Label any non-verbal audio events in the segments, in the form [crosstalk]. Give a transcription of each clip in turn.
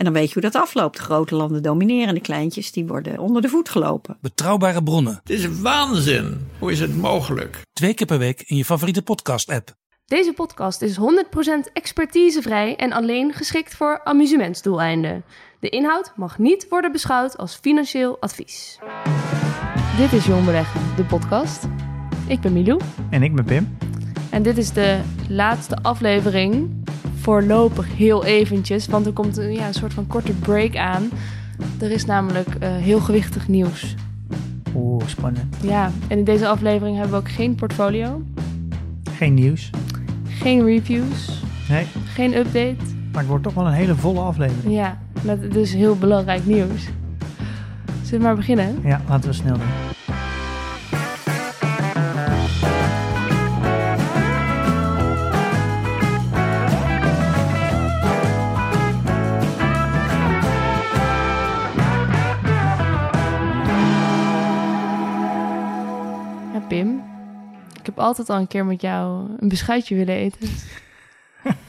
En dan weet je hoe dat afloopt. Grote landen domineren, de kleintjes die worden onder de voet gelopen. Betrouwbare bronnen, Het is waanzin. Hoe is het mogelijk? twee keer per week in je favoriete podcast-app. Deze podcast is 100% expertisevrij en alleen geschikt voor amusementsdoeleinden. De inhoud mag niet worden beschouwd als financieel advies. Dit is Jong Beleggen, de podcast. Ik ben Milou En ik ben Pim. en dit is de laatste aflevering. Voorlopig heel eventjes, want er komt een, ja, een soort van korte break aan. Er is namelijk eh, heel gewichtig nieuws. Oeh, spannend. Ja, en in deze aflevering hebben we ook geen portfolio, Geen nieuws. geen reviews, Nee, geen update. maar het wordt toch wel een hele volle aflevering. Ja, dat het is heel belangrijk nieuws. Zullen we maar beginnen? Ja, laten we snel doen. Altijd al een keer met jou een beschuitje willen eten. [laughs]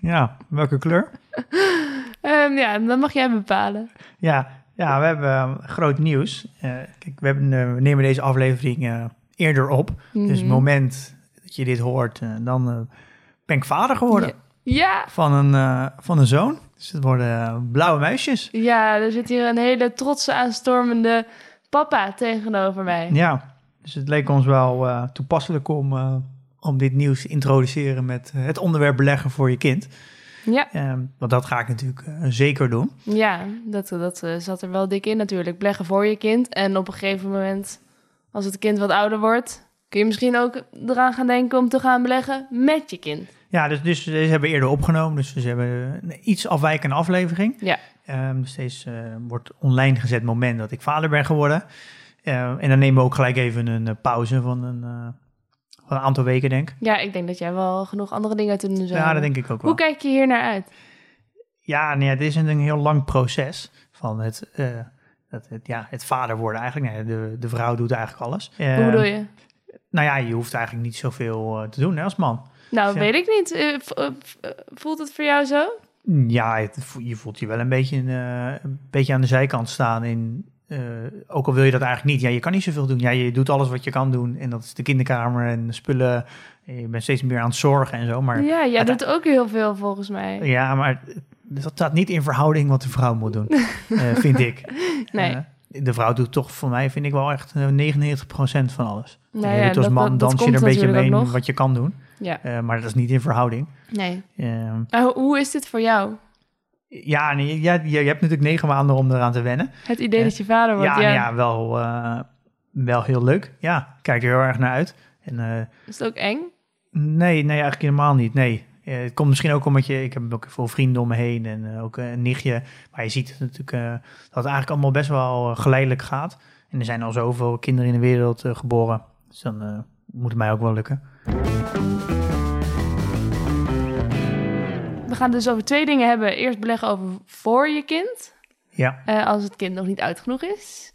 Ja, welke kleur? [laughs] Ehm, ja, dan mag jij bepalen. Ja, ja we hebben eh, groot nieuws. Eh, kijk, we, hebben, eh, we nemen deze aflevering eh, eerder op. Dus het Mhm. moment dat je dit hoort, dan ben ik vader geworden. Ja, Van, een, van een zoon. Dus het worden blauwe muisjes. ja, er zit hier een hele trotse, aanstormende papa tegenover mij. Ja, dus het leek ons wel eh, toepasselijk om, eh, om dit nieuws te introduceren met eh, het onderwerp beleggen voor je kind. Ja, Ehm, want dat ga ik natuurlijk zeker doen. ja dat, dat zat er wel dik in natuurlijk. Beleggen voor je kind. En op een gegeven moment, als het kind wat ouder wordt... kun je misschien ook eraan gaan denken om te gaan beleggen met je kind. Ja, dus, dus deze hebben we eerder opgenomen. Dus we hebben een iets afwijkende aflevering. Ja. Dus deze eh, wordt online gezet moment dat ik vader ben geworden. Ehm, en dan nemen we ook gelijk even een eh, pauze van een, eh, van een aantal weken, denk ik. Ja, ik denk dat jij wel genoeg andere dingen te doen zou Ja, dat denk ik ook wel. Hoe kijk je hier naar uit? Ja, nee, het is een, een heel lang proces van het, eh, het, ja, het vader worden eigenlijk. Nee, de, de vrouw doet eigenlijk alles. Hoe bedoel je? Nou ja, je hoeft eigenlijk niet zoveel eh, te doen hè, als man. Nou, weet ik niet. Eh, eh, eh, voelt het voor jou zo? Ja, het je voelt je wel een beetje, eh, een beetje aan de zijkant staan. In, eh, ook al wil je dat eigenlijk niet. Ja, je kan niet zoveel doen. Ja, je doet alles wat je kan doen. En dat is de kinderkamer en de spullen. Je bent steeds meer aan het zorgen en zo. Maar ja, jij doet ook heel veel volgens mij. ja, maar dat staat niet in verhouding wat de vrouw moet doen, eh, vind ik. [laughs] Nee. Eh, de vrouw doet toch voor mij, vind ik wel echt eh, 99% van alles. Nou je ja, doet als man dat- dat dans je er een beetje mee wat je kan doen. Ja. Maar dat is niet in verhouding. Nee. Ehm, ho- hoe is dit voor jou? Ja, nee, ja, je, hebt natuurlijk negen maanden om eraan te wennen. Het idee dat je vader wordt, Ja, ja. wel, eh, wel heel leuk. Ja, kijk er heel erg naar uit. En, eh, Is het ook eng? nee, nee, eigenlijk helemaal niet. Nee. Eh, het komt misschien ook omdat je, ik heb ook veel vrienden om me heen en eh, ook een nichtje. Maar je ziet natuurlijk eh, dat het eigenlijk allemaal best wel eh, geleidelijk gaat. En er zijn al zoveel kinderen in de wereld eh, geboren. Dus dan eh, moet het mij ook wel lukken. We gaan dus over twee dingen hebben. Eerst beleggen over voor je kind. Ja, eh, als het kind nog niet oud genoeg is.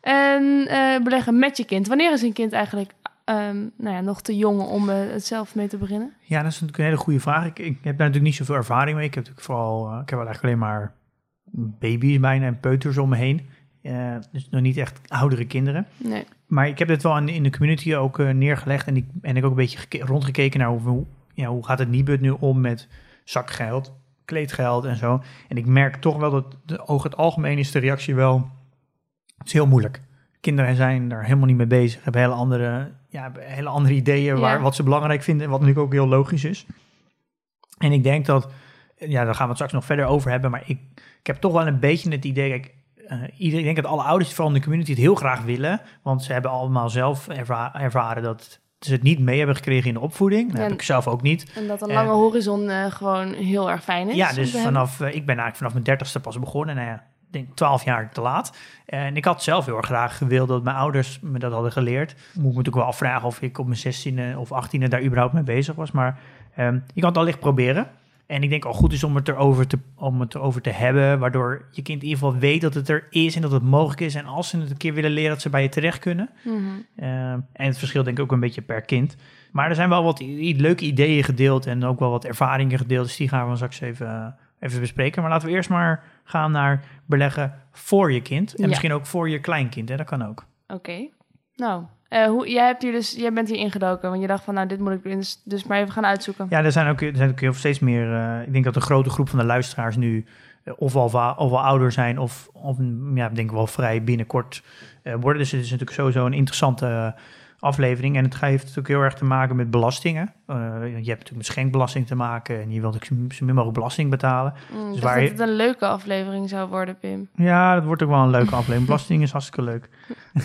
En eh, beleggen met je kind. Wanneer is een kind eigenlijk ehm, nou ja, nog te jong om eh, het zelf mee te beginnen? ja, dat is natuurlijk een hele goede vraag. Ik, ik heb daar natuurlijk niet zoveel ervaring mee. Ik heb natuurlijk vooral, ik heb eigenlijk alleen maar baby's bijna en peuters om me heen. Dus nog niet echt oudere kinderen. Nee. Maar ik heb dit wel in, in de community ook neergelegd. En ik, en ik ook een beetje geke- rondgekeken naar hoe, hoe, ja, hoe gaat het Nibud nu om met zakgeld, kleedgeld en zo. En ik merk toch wel dat de, over het algemeen is de reactie wel... Het is heel moeilijk. Kinderen zijn daar helemaal niet mee bezig. Hebben hele andere, ja, hele andere ideeën waar, wat ze belangrijk vinden. Wat natuurlijk ook heel logisch is. En ik denk dat... Ja, daar gaan we het straks nog verder over hebben. Maar ik, ik heb toch wel een beetje het idee... Kijk, eh, iedereen, ik denk dat alle ouders vooral in de community het heel graag willen. Want ze hebben allemaal zelf erva- ervaren dat ze het niet mee hebben gekregen in de opvoeding. Dat Ja. heb ik zelf ook niet. En dat een Eh, lange horizon eh, gewoon heel erg fijn is. Ja, dus vanaf, eh, ik ben eigenlijk vanaf mijn dertigste pas begonnen. Nou ja, denk 12 jaar te laat. En ik had zelf heel erg graag gewild dat mijn ouders me dat hadden geleerd. Moet ik me natuurlijk wel afvragen of ik op mijn 16e of 18e daar überhaupt mee bezig was. Maar ehm, je kan het allicht proberen. En ik denk al goed is om het, erover te, om het erover te hebben, waardoor je kind in ieder geval weet dat het er is en dat het mogelijk is. En als ze het een keer willen leren, dat ze bij je terecht kunnen. Mhm. Ehm, en het verschilt denk ik ook een beetje per kind. Maar er zijn wel wat leuke ideeën gedeeld en ook wel wat ervaringen gedeeld. Dus die gaan we straks even, eh, even bespreken. Maar laten we eerst maar gaan naar beleggen voor je kind. En Ja. misschien ook voor je kleinkind. Hè? Dat kan ook. Oké. Nou, eh, hoe, jij, hebt hier dus, jij bent hier ingedoken, want je dacht van, nou, dit moet ik dus, dus maar even gaan uitzoeken. Ja, er zijn ook, er zijn ook heel steeds meer. eh, ik denk dat een grote groep van de luisteraars nu eh, of al, of ouder zijn, of, of ja, ik denk wel vrij binnenkort worden. Dus het is natuurlijk sowieso een interessante aflevering. En het heeft natuurlijk heel erg te maken met belastingen. Eh, je hebt natuurlijk met schenkbelasting te maken en je wilt ook zo min mogelijk belasting betalen. Mm, ik Dus waar dat je- het een leuke aflevering zou worden, Pim. Ja, dat wordt ook wel een leuke aflevering. Belasting is hartstikke leuk. [laughs]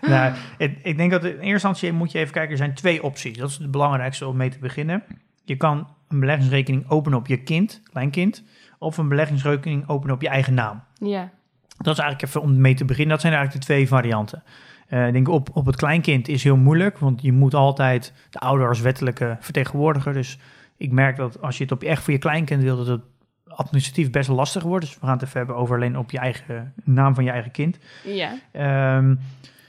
nou, het- ik denk dat in eerste instantie moet je even kijken. Er zijn twee opties. Dat is het belangrijkste om mee te beginnen. Je kan een beleggingsrekening openen op je kind, kleinkind. Of een beleggingsrekening openen op je eigen naam. Ja. Dat is eigenlijk even om mee te beginnen. Dat zijn eigenlijk de twee varianten. Eh, ik denk op, op het kleinkind is heel moeilijk, want je moet altijd de ouder als wettelijke vertegenwoordiger. Dus ik merk dat als je het op je, echt voor je kleinkind wil, dat het administratief best lastig wordt. Dus we gaan het even hebben over alleen op je eigen naam van je eigen kind. Ja. Ehm,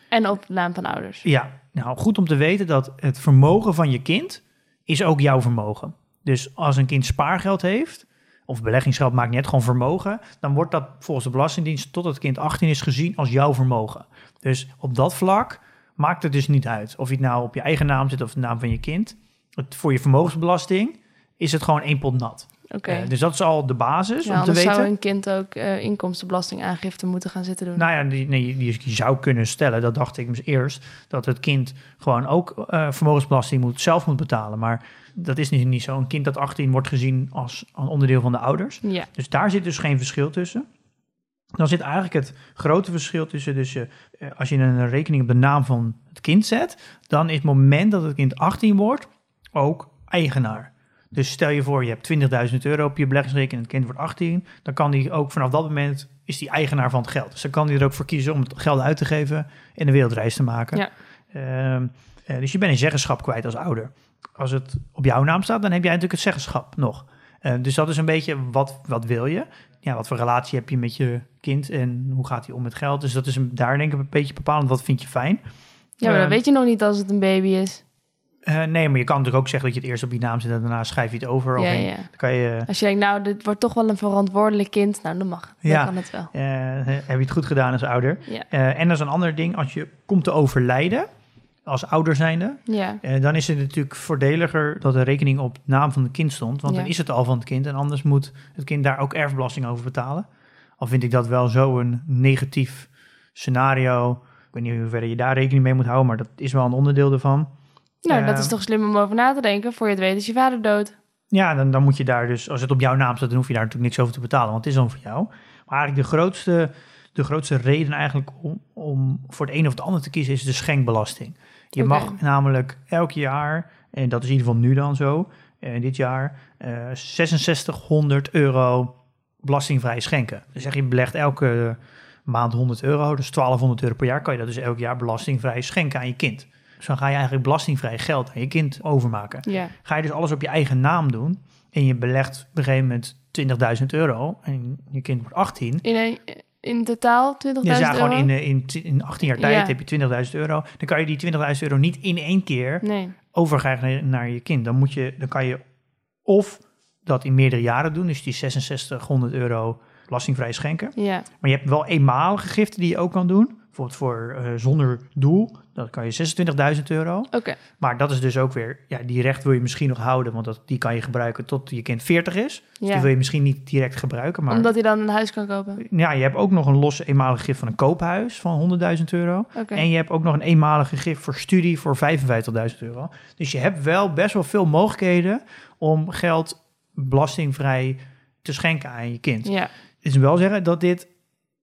En op de naam van ouders. ja, nou goed om te weten dat het vermogen van je kind is ook jouw vermogen. Dus als een kind spaargeld heeft, of beleggingsgeld maakt niet uit, gewoon vermogen, dan wordt dat volgens de Belastingdienst tot het kind 18 is gezien als jouw vermogen. Dus op dat vlak maakt het dus niet uit of je het nou op je eigen naam zit of de naam van je kind. Het, voor je vermogensbelasting is het gewoon één pot nat. Oké. Eh, dus dat is al de basis ja, om te weten. zou een kind ook eh, inkomstenbelastingaangifte moeten gaan zitten doen. Nou ja, die, nee, die zou kunnen stellen, dat dacht ik dus eerst, dat het kind gewoon ook eh, vermogensbelasting moet, zelf moet betalen. Maar dat is niet, niet zo. Een kind dat 18 wordt gezien als een onderdeel van de ouders. Ja. Dus daar zit dus geen verschil tussen. Dan zit eigenlijk het grote verschil tussen, dus je, eh, als je een rekening op de naam van het kind zet, dan is het moment dat het kind 18 wordt ook eigenaar. Dus stel je voor, je hebt 20.000 euro op je beleggingsrekening en het kind wordt 18, dan kan die ook vanaf dat moment, is die eigenaar van het geld. Dus dan kan hij er ook voor kiezen om het geld uit te geven en een wereldreis te maken. Ja. Ehm, eh, dus je bent een zeggenschap kwijt als ouder. Als het op jouw naam staat, dan heb jij natuurlijk het zeggenschap nog. Eh, dus dat is een beetje, wat, wat wil je? Ja, wat voor relatie heb je met je kind en hoe gaat hij om met geld? Dus dat is een, daar denk ik een beetje bepalend, wat vind je fijn? Ja, maar Eh, dat weet je nog niet als het een baby is. eh, nee, maar je kan natuurlijk ook zeggen dat je het eerst op je naam zet en daarna schrijf je het over. Ja, ja. Dan kan je, Als je denkt, nou, dit wordt toch wel een verantwoordelijk kind. Nou, dan mag. Dan Ja. kan het wel. eh, heb je het goed gedaan als ouder? Ja. Eh, en dat is een ander ding, als je komt te overlijden, als ouder zijnde, Ja. eh, dan is het natuurlijk voordeliger dat de rekening op naam van het kind stond. Want Ja. dan is het al van het kind en anders moet het kind daar ook erfbelasting over betalen. Al vind ik dat wel zo'n negatief scenario. Ik weet niet hoe ver je daar rekening mee moet houden, maar dat is wel een onderdeel ervan. Nou, Eh, dat is toch slim om over na te denken. Voor je het weet is je vader dood. Ja, dan, dan moet je daar dus, als het op jouw naam staat, dan hoef je daar natuurlijk niks over te betalen, want het is dan voor jou. Maar eigenlijk de grootste, de grootste reden eigenlijk om, om voor het een of het ander te kiezen is de schenkbelasting. Je mag namelijk elk jaar, en dat is in ieder geval nu dan zo, eh, dit jaar, eh 6600 euro belastingvrij schenken. Dus zeg je belegt elke maand 100 euro, dus 1200 euro per jaar, kan je dat dus elk jaar belastingvrij schenken aan je kind. Dus dan ga je eigenlijk belastingvrij geld aan je kind overmaken. Ga je dus alles op je eigen naam doen en je belegt op een gegeven moment 20.000 euro en je kind wordt 18. In, een, in totaal 20.000 Dus ja, euro? gewoon in, eh, in, t- in 18 jaar tijd Ja. heb je 20.000 euro. Dan kan je die 20.000 euro niet in één keer Nee. naar, naar je kind. Dan, moet je, dan kan je of dat in meerdere jaren doen, dus die 6600 euro belastingvrij schenken. Ja. Maar je hebt wel eenmalige giften die je ook kan doen. Bijvoorbeeld voor eh, zonder doel, dan kan je 26.000 euro. Oké. Maar dat is dus ook weer, ja, die recht wil je misschien nog houden, want dat, die kan je gebruiken tot je kind 40 is. Dus Ja. die wil je misschien niet direct gebruiken. Maar Omdat hij dan een huis kan kopen. ja, je hebt ook nog een losse eenmalige gift van een koophuis van 100.000 euro. En je hebt ook nog een eenmalige gift voor studie voor 55.000 euro. Dus je hebt wel best wel veel mogelijkheden om geld belastingvrij te schenken aan je kind. Ja. Het is wel zeggen dat dit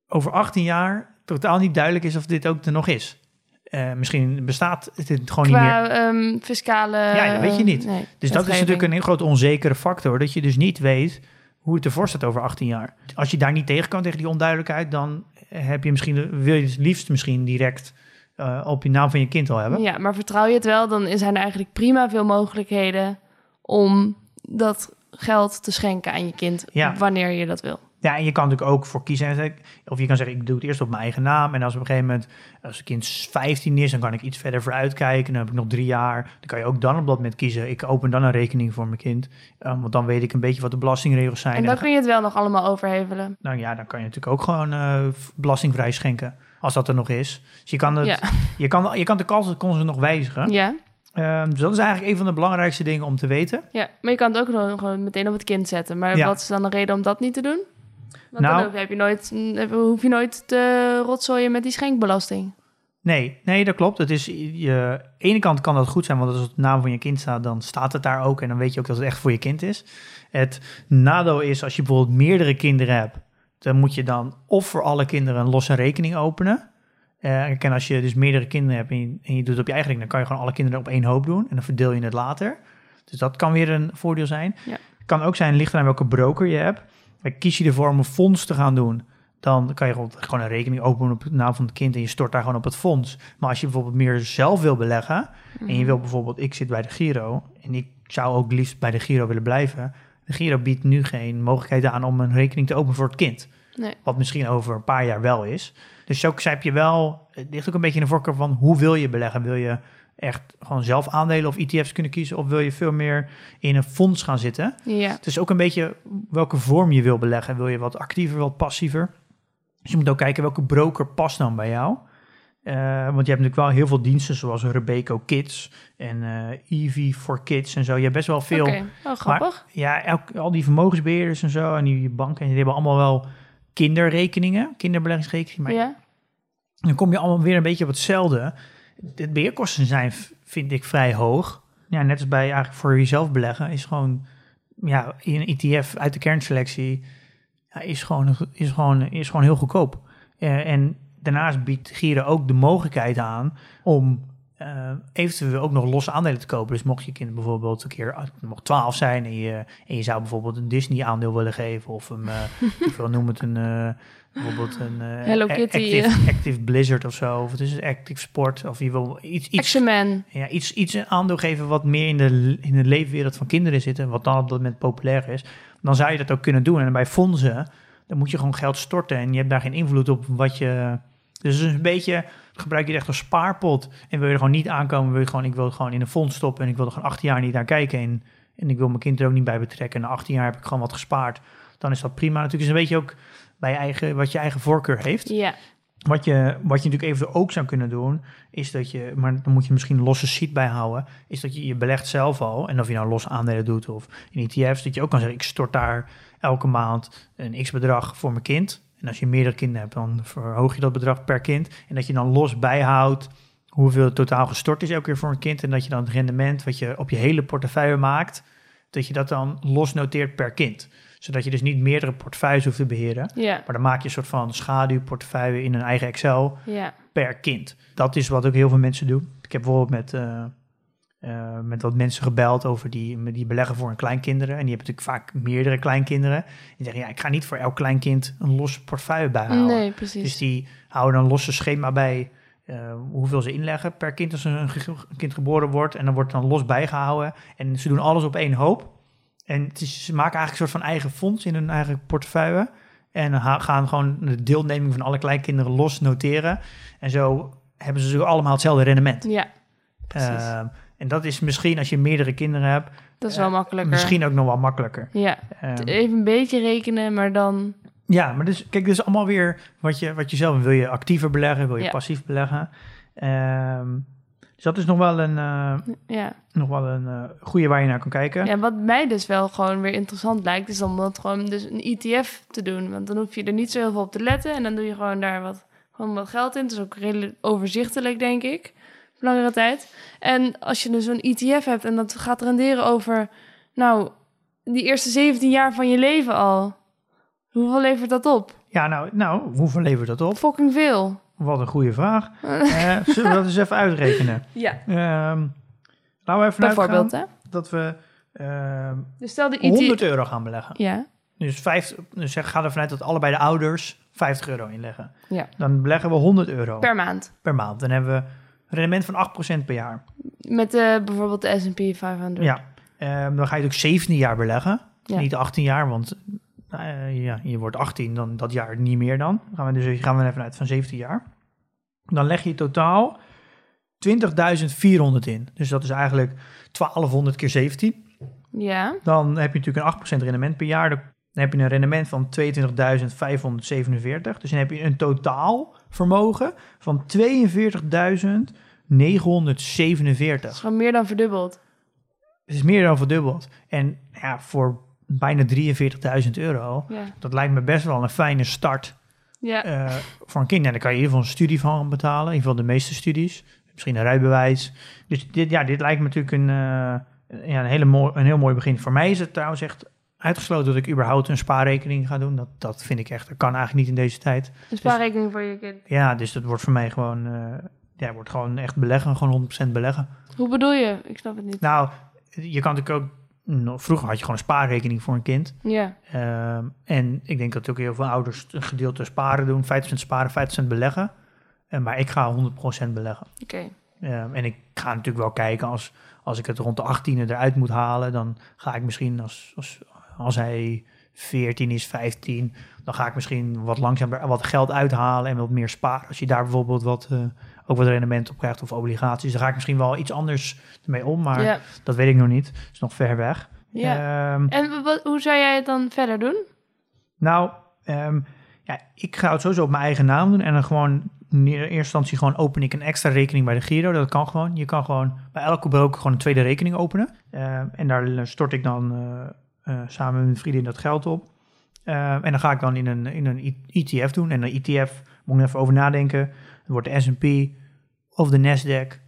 over 18 jaar totaal niet duidelijk is of dit ook er nog is. Eh, misschien bestaat het gewoon niet meer. Ehm, fiscale... Ja, dat weet je niet. Nee, Dus dat is natuurlijk een groot onzekere factor. Dat je dus niet weet hoe het ervoor staat over 18 jaar. Als je daar niet tegen kan, tegen die onduidelijkheid, dan heb je misschien, wil je het liefst misschien direct uh, op je naam van je kind al hebben. Ja, maar vertrouw je het wel, dan zijn er eigenlijk prima veel mogelijkheden om dat geld te schenken aan je kind Ja. wanneer je dat wil. Ja, en je kan natuurlijk ook voor kiezen. Of je kan zeggen, ik doe het eerst op mijn eigen naam. En als op een gegeven moment, als het kind 15 is, dan kan ik iets verder vooruit kijken. Dan heb ik nog drie jaar. Dan kan je ook dan op dat moment kiezen. Ik open dan een rekening voor mijn kind. Um, want dan weet ik een beetje wat de belastingregels zijn. En En dan kun je het wel nog allemaal overhevelen. nou ja, dan kan je natuurlijk ook gewoon eh, belastingvrij schenken. Als dat er nog is. Dus je kan, het, Ja. [laughs] je kan, je kan de kansen nog wijzigen. Ja. Ehm, dus dat is eigenlijk een van de belangrijkste dingen om te weten. ja, maar je kan het ook gewoon, gewoon meteen op het kind zetten. Maar Ja. wat is dan de reden om dat niet te doen? Want Nou- dan hoef- heb je nooit, hoef je nooit te rotzooien met die schenkbelasting. Nee, nee, dat klopt. Het is, je, ene kant kan dat goed zijn, want als het naam van je kind staat, dan staat het daar ook. En dan weet je ook dat het echt voor je kind is. Het nadeel is, als je bijvoorbeeld meerdere kinderen hebt, dan moet je dan of voor alle kinderen een losse rekening openen. Eh, en als je dus meerdere kinderen hebt en je, en je doet het op je eigen rekening, dan kan je gewoon alle kinderen op één hoop doen. En dan verdeel je het later. Dus dat kan weer een voordeel zijn. Ja. Het kan ook zijn, ligt aan welke broker je hebt. Eh, Kies je ervoor om een fonds te gaan doen, dan kan je gewoon- een rekening openen op naam van het kind en je stort daar gewoon op het fonds. Maar als je bijvoorbeeld meer zelf wil beleggen en je wil bijvoorbeeld, ik zit bij de Giro en ik zou ook liefst bij de Giro willen blijven. De Giro biedt nu geen mogelijkheid aan om een rekening te openen voor het kind. Nee. Wat misschien over een paar jaar wel is. Dus zo heb je wel, het ligt ook een beetje in de voorkeur van hoe wil je beleggen? Wil je echt gewoon zelf aandelen of ETF's kunnen kiezen? Of wil je veel meer in een fonds gaan zitten? Ja. Het is ook een beetje welke vorm je wil beleggen. Wil je wat actiever, wat passiever? Dus je moet ook kijken welke broker past dan bij jou. Eh, want je hebt natuurlijk wel heel veel diensten zoals Rebeco Kids en eh Eevee for Kids en zo. Je hebt best wel veel. Oké, oh, grappig. Ja, elk, al die vermogensbeheerders en zo en die banken, die hebben allemaal wel kinderrekeningen, kinderbeleggingsrekeningen. Maar ja. dan kom je allemaal weer een beetje op hetzelfde. De beheerkosten zijn, vind ik, vrij hoog. Ja, net als bij eigenlijk voor jezelf beleggen, is gewoon, ja, een ETF uit de kernselectie ja, is, gewoon, is, gewoon, is gewoon heel goedkoop. Eh, en daarnaast biedt Giro ook de mogelijkheid aan om eh, eventueel ook nog losse aandelen te kopen. Dus mocht je kind bijvoorbeeld een keer ah, het mag 12 zijn en je, en je zou bijvoorbeeld een Disney aandeel willen geven of een, eh, [laughs] ik wil noem het een, bijvoorbeeld een eh, Hello Kitty, Active, Active Blizzard of zo. Of het is een Active Sport of je wil iets, iets, Action Man. ja, iets, iets een aandeel geven wat meer in de, in de leefwereld van kinderen zit en wat dan op dat moment populair is, dan zou je dat ook kunnen doen. En bij fondsen, dan moet je gewoon geld storten en je hebt daar geen invloed op wat je... Dus het is een beetje, gebruik je het echt als spaarpot en wil je er gewoon niet aankomen, wil je gewoon, ik wil het gewoon in een fonds stoppen en ik wil er gewoon 18 jaar niet naar kijken en, en ik wil mijn kind er ook niet bij betrekken. En na 18 jaar heb ik gewoon wat gespaard. Dan is dat prima. Natuurlijk is een beetje ook bij je eigen, wat je eigen voorkeur heeft. Ja. Wat je, wat je natuurlijk even ook zou kunnen doen, is dat je, maar dan moet je misschien losse sheet bijhouden, is dat je je belegt zelf al. En of je nou losse aandelen doet of in ETF's, dat je ook kan zeggen, ik stort daar elke maand een x bedrag voor mijn kind. En als je meerdere kinderen hebt, dan verhoog je dat bedrag per kind. En dat je dan los bijhoudt hoeveel het totaal gestort is elke keer voor een kind. En dat je dan het rendement wat je op je hele portefeuille maakt, dat je dat dan los noteert per kind. Zodat je dus niet meerdere portefeuilles hoeft te beheren. Ja. Maar dan maak je een soort van schaduwportefeuille in een eigen Excel Ja. per kind. Dat is wat ook heel veel mensen doen. Ik heb bijvoorbeeld met, eh, eh, met wat mensen gebeld over die, die beleggen voor hun kleinkinderen. En die hebben natuurlijk vaak meerdere kleinkinderen. Die zeggen, ja, ik ga niet voor elk kleinkind een losse portefeuille bijhouden. Nee, precies. Dus die houden een losse schema bij eh, hoeveel ze inleggen per kind als een kind geboren wordt. En dan wordt dan los bijgehouden. En ze doen alles op één hoop. En het is, ze maken eigenlijk een soort van eigen fonds in hun eigen portefeuille. En gaan gewoon de deelneming van alle kleinkinderen los noteren. En zo hebben ze allemaal hetzelfde rendement. Ja, precies. Ehm, en dat is misschien als je meerdere kinderen hebt, dat is wel eh, makkelijker. misschien ook nog wel makkelijker. Ja, Ehm, even een beetje rekenen, maar dan... Ja, maar dus, kijk, dit is allemaal weer wat je, wat je zelf wil. je actiever beleggen, wil je Ja. passief beleggen. Ehm, dus dat is nog wel een, eh, Ja. nog wel een eh, goede waar je naar kan kijken. ja, wat mij dus wel gewoon weer interessant lijkt, is om dat gewoon dus een ETF te doen. Want dan hoef je er niet zo heel veel op te letten en dan doe je gewoon daar wat, gewoon wat geld in. Het is ook redelijk overzichtelijk, denk ik, voor langere tijd. En als je dus zo'n ETF hebt en dat gaat renderen over, nou, die eerste 17 jaar van je leven al. Hoeveel levert dat op? Ja, nou, nou, hoeveel levert dat op? Fucking veel. Wat een goede vraag. [laughs] Eh, zullen we dat eens even uitrekenen? Ja, Ehm laten we even bijvoorbeeld, hè? dat we ehm, Dus stel de 100 ETF... euro gaan beleggen. Ja, Dus, vijf, dus zeg, ga ervan uit dat allebei de ouders 50 euro inleggen. Ja. Dan beleggen we 100 euro per, Per maand. maand. Dan hebben we een rendement van 8% per jaar. Met eh, bijvoorbeeld de S&P 500. Ja. Ehm, dan ga je het ook 17 jaar beleggen. Ja. Niet 18 jaar, want eh, ja, je wordt 18, dan dat jaar niet meer dan. Dan gaan we dus gaan we even uit van 17 jaar. Dan leg je totaal 20.400 in. Dus dat is eigenlijk 1200 keer 17. Ja. Dan heb je natuurlijk een 8% rendement per jaar. Dan heb je een rendement van 22.547. Dus dan heb je een totaal vermogen van 42.947. Dat is gewoon meer dan verdubbeld. Het is meer dan verdubbeld. En ja, voor bijna 43.000 euro, Ja. dat lijkt me best wel een fijne start Ja. eh, voor een kind. En daar kan je in ieder geval een studie van betalen. In ieder geval de meeste studies. Misschien een rijbewijs. Dus dit, ja, dit lijkt me natuurlijk een, eh, ja, een, hele mooi, een heel mooi begin. Voor mij is het trouwens echt uitgesloten dat ik überhaupt een spaarrekening ga doen. Dat, dat vind ik echt, dat kan eigenlijk niet in deze tijd. Een spaarrekening voor je kind. Ja, dus dat wordt voor mij gewoon, eh, ja, wordt gewoon echt beleggen. Gewoon 100% beleggen. Hoe bedoel je? Ik snap het niet. Nou, je kan natuurlijk ook... vroeger had je gewoon een spaarrekening voor een kind. Ja. Ehm, en ik denk dat ook heel veel ouders een gedeelte sparen doen. 50% sparen, 50% beleggen. Eh, maar ik ga 100% beleggen. Oké. Ehm, en ik ga natuurlijk wel kijken als, als ik het rond de 18e eruit moet halen. Dan ga ik misschien als, als, als hij 14 is, 15. Dan ga ik misschien wat langzamer wat geld uithalen en wat meer sparen. Als je daar bijvoorbeeld wat, eh, ook wat rendement op krijgt of obligaties. Dan ga ik misschien wel iets anders ermee om. Maar Ja. dat weet ik nog niet. Het is nog ver weg. Ja. Ehm, En wat, hoe zou jij het dan verder doen? nou, ehm, ja, ik ga het sowieso op mijn eigen naam doen. En dan gewoon in eerste instantie gewoon open ik een extra rekening bij de Giro. Dat kan gewoon. Je kan gewoon bij elke broker gewoon een tweede rekening openen. Ehm, en daar stort ik dan eh, eh, samen met mijn vriendin dat geld op. En dan ga ik dan in een, in een ETF doen. En een ETF, moet ik even over nadenken. Het wordt de S&P of de Nasdaq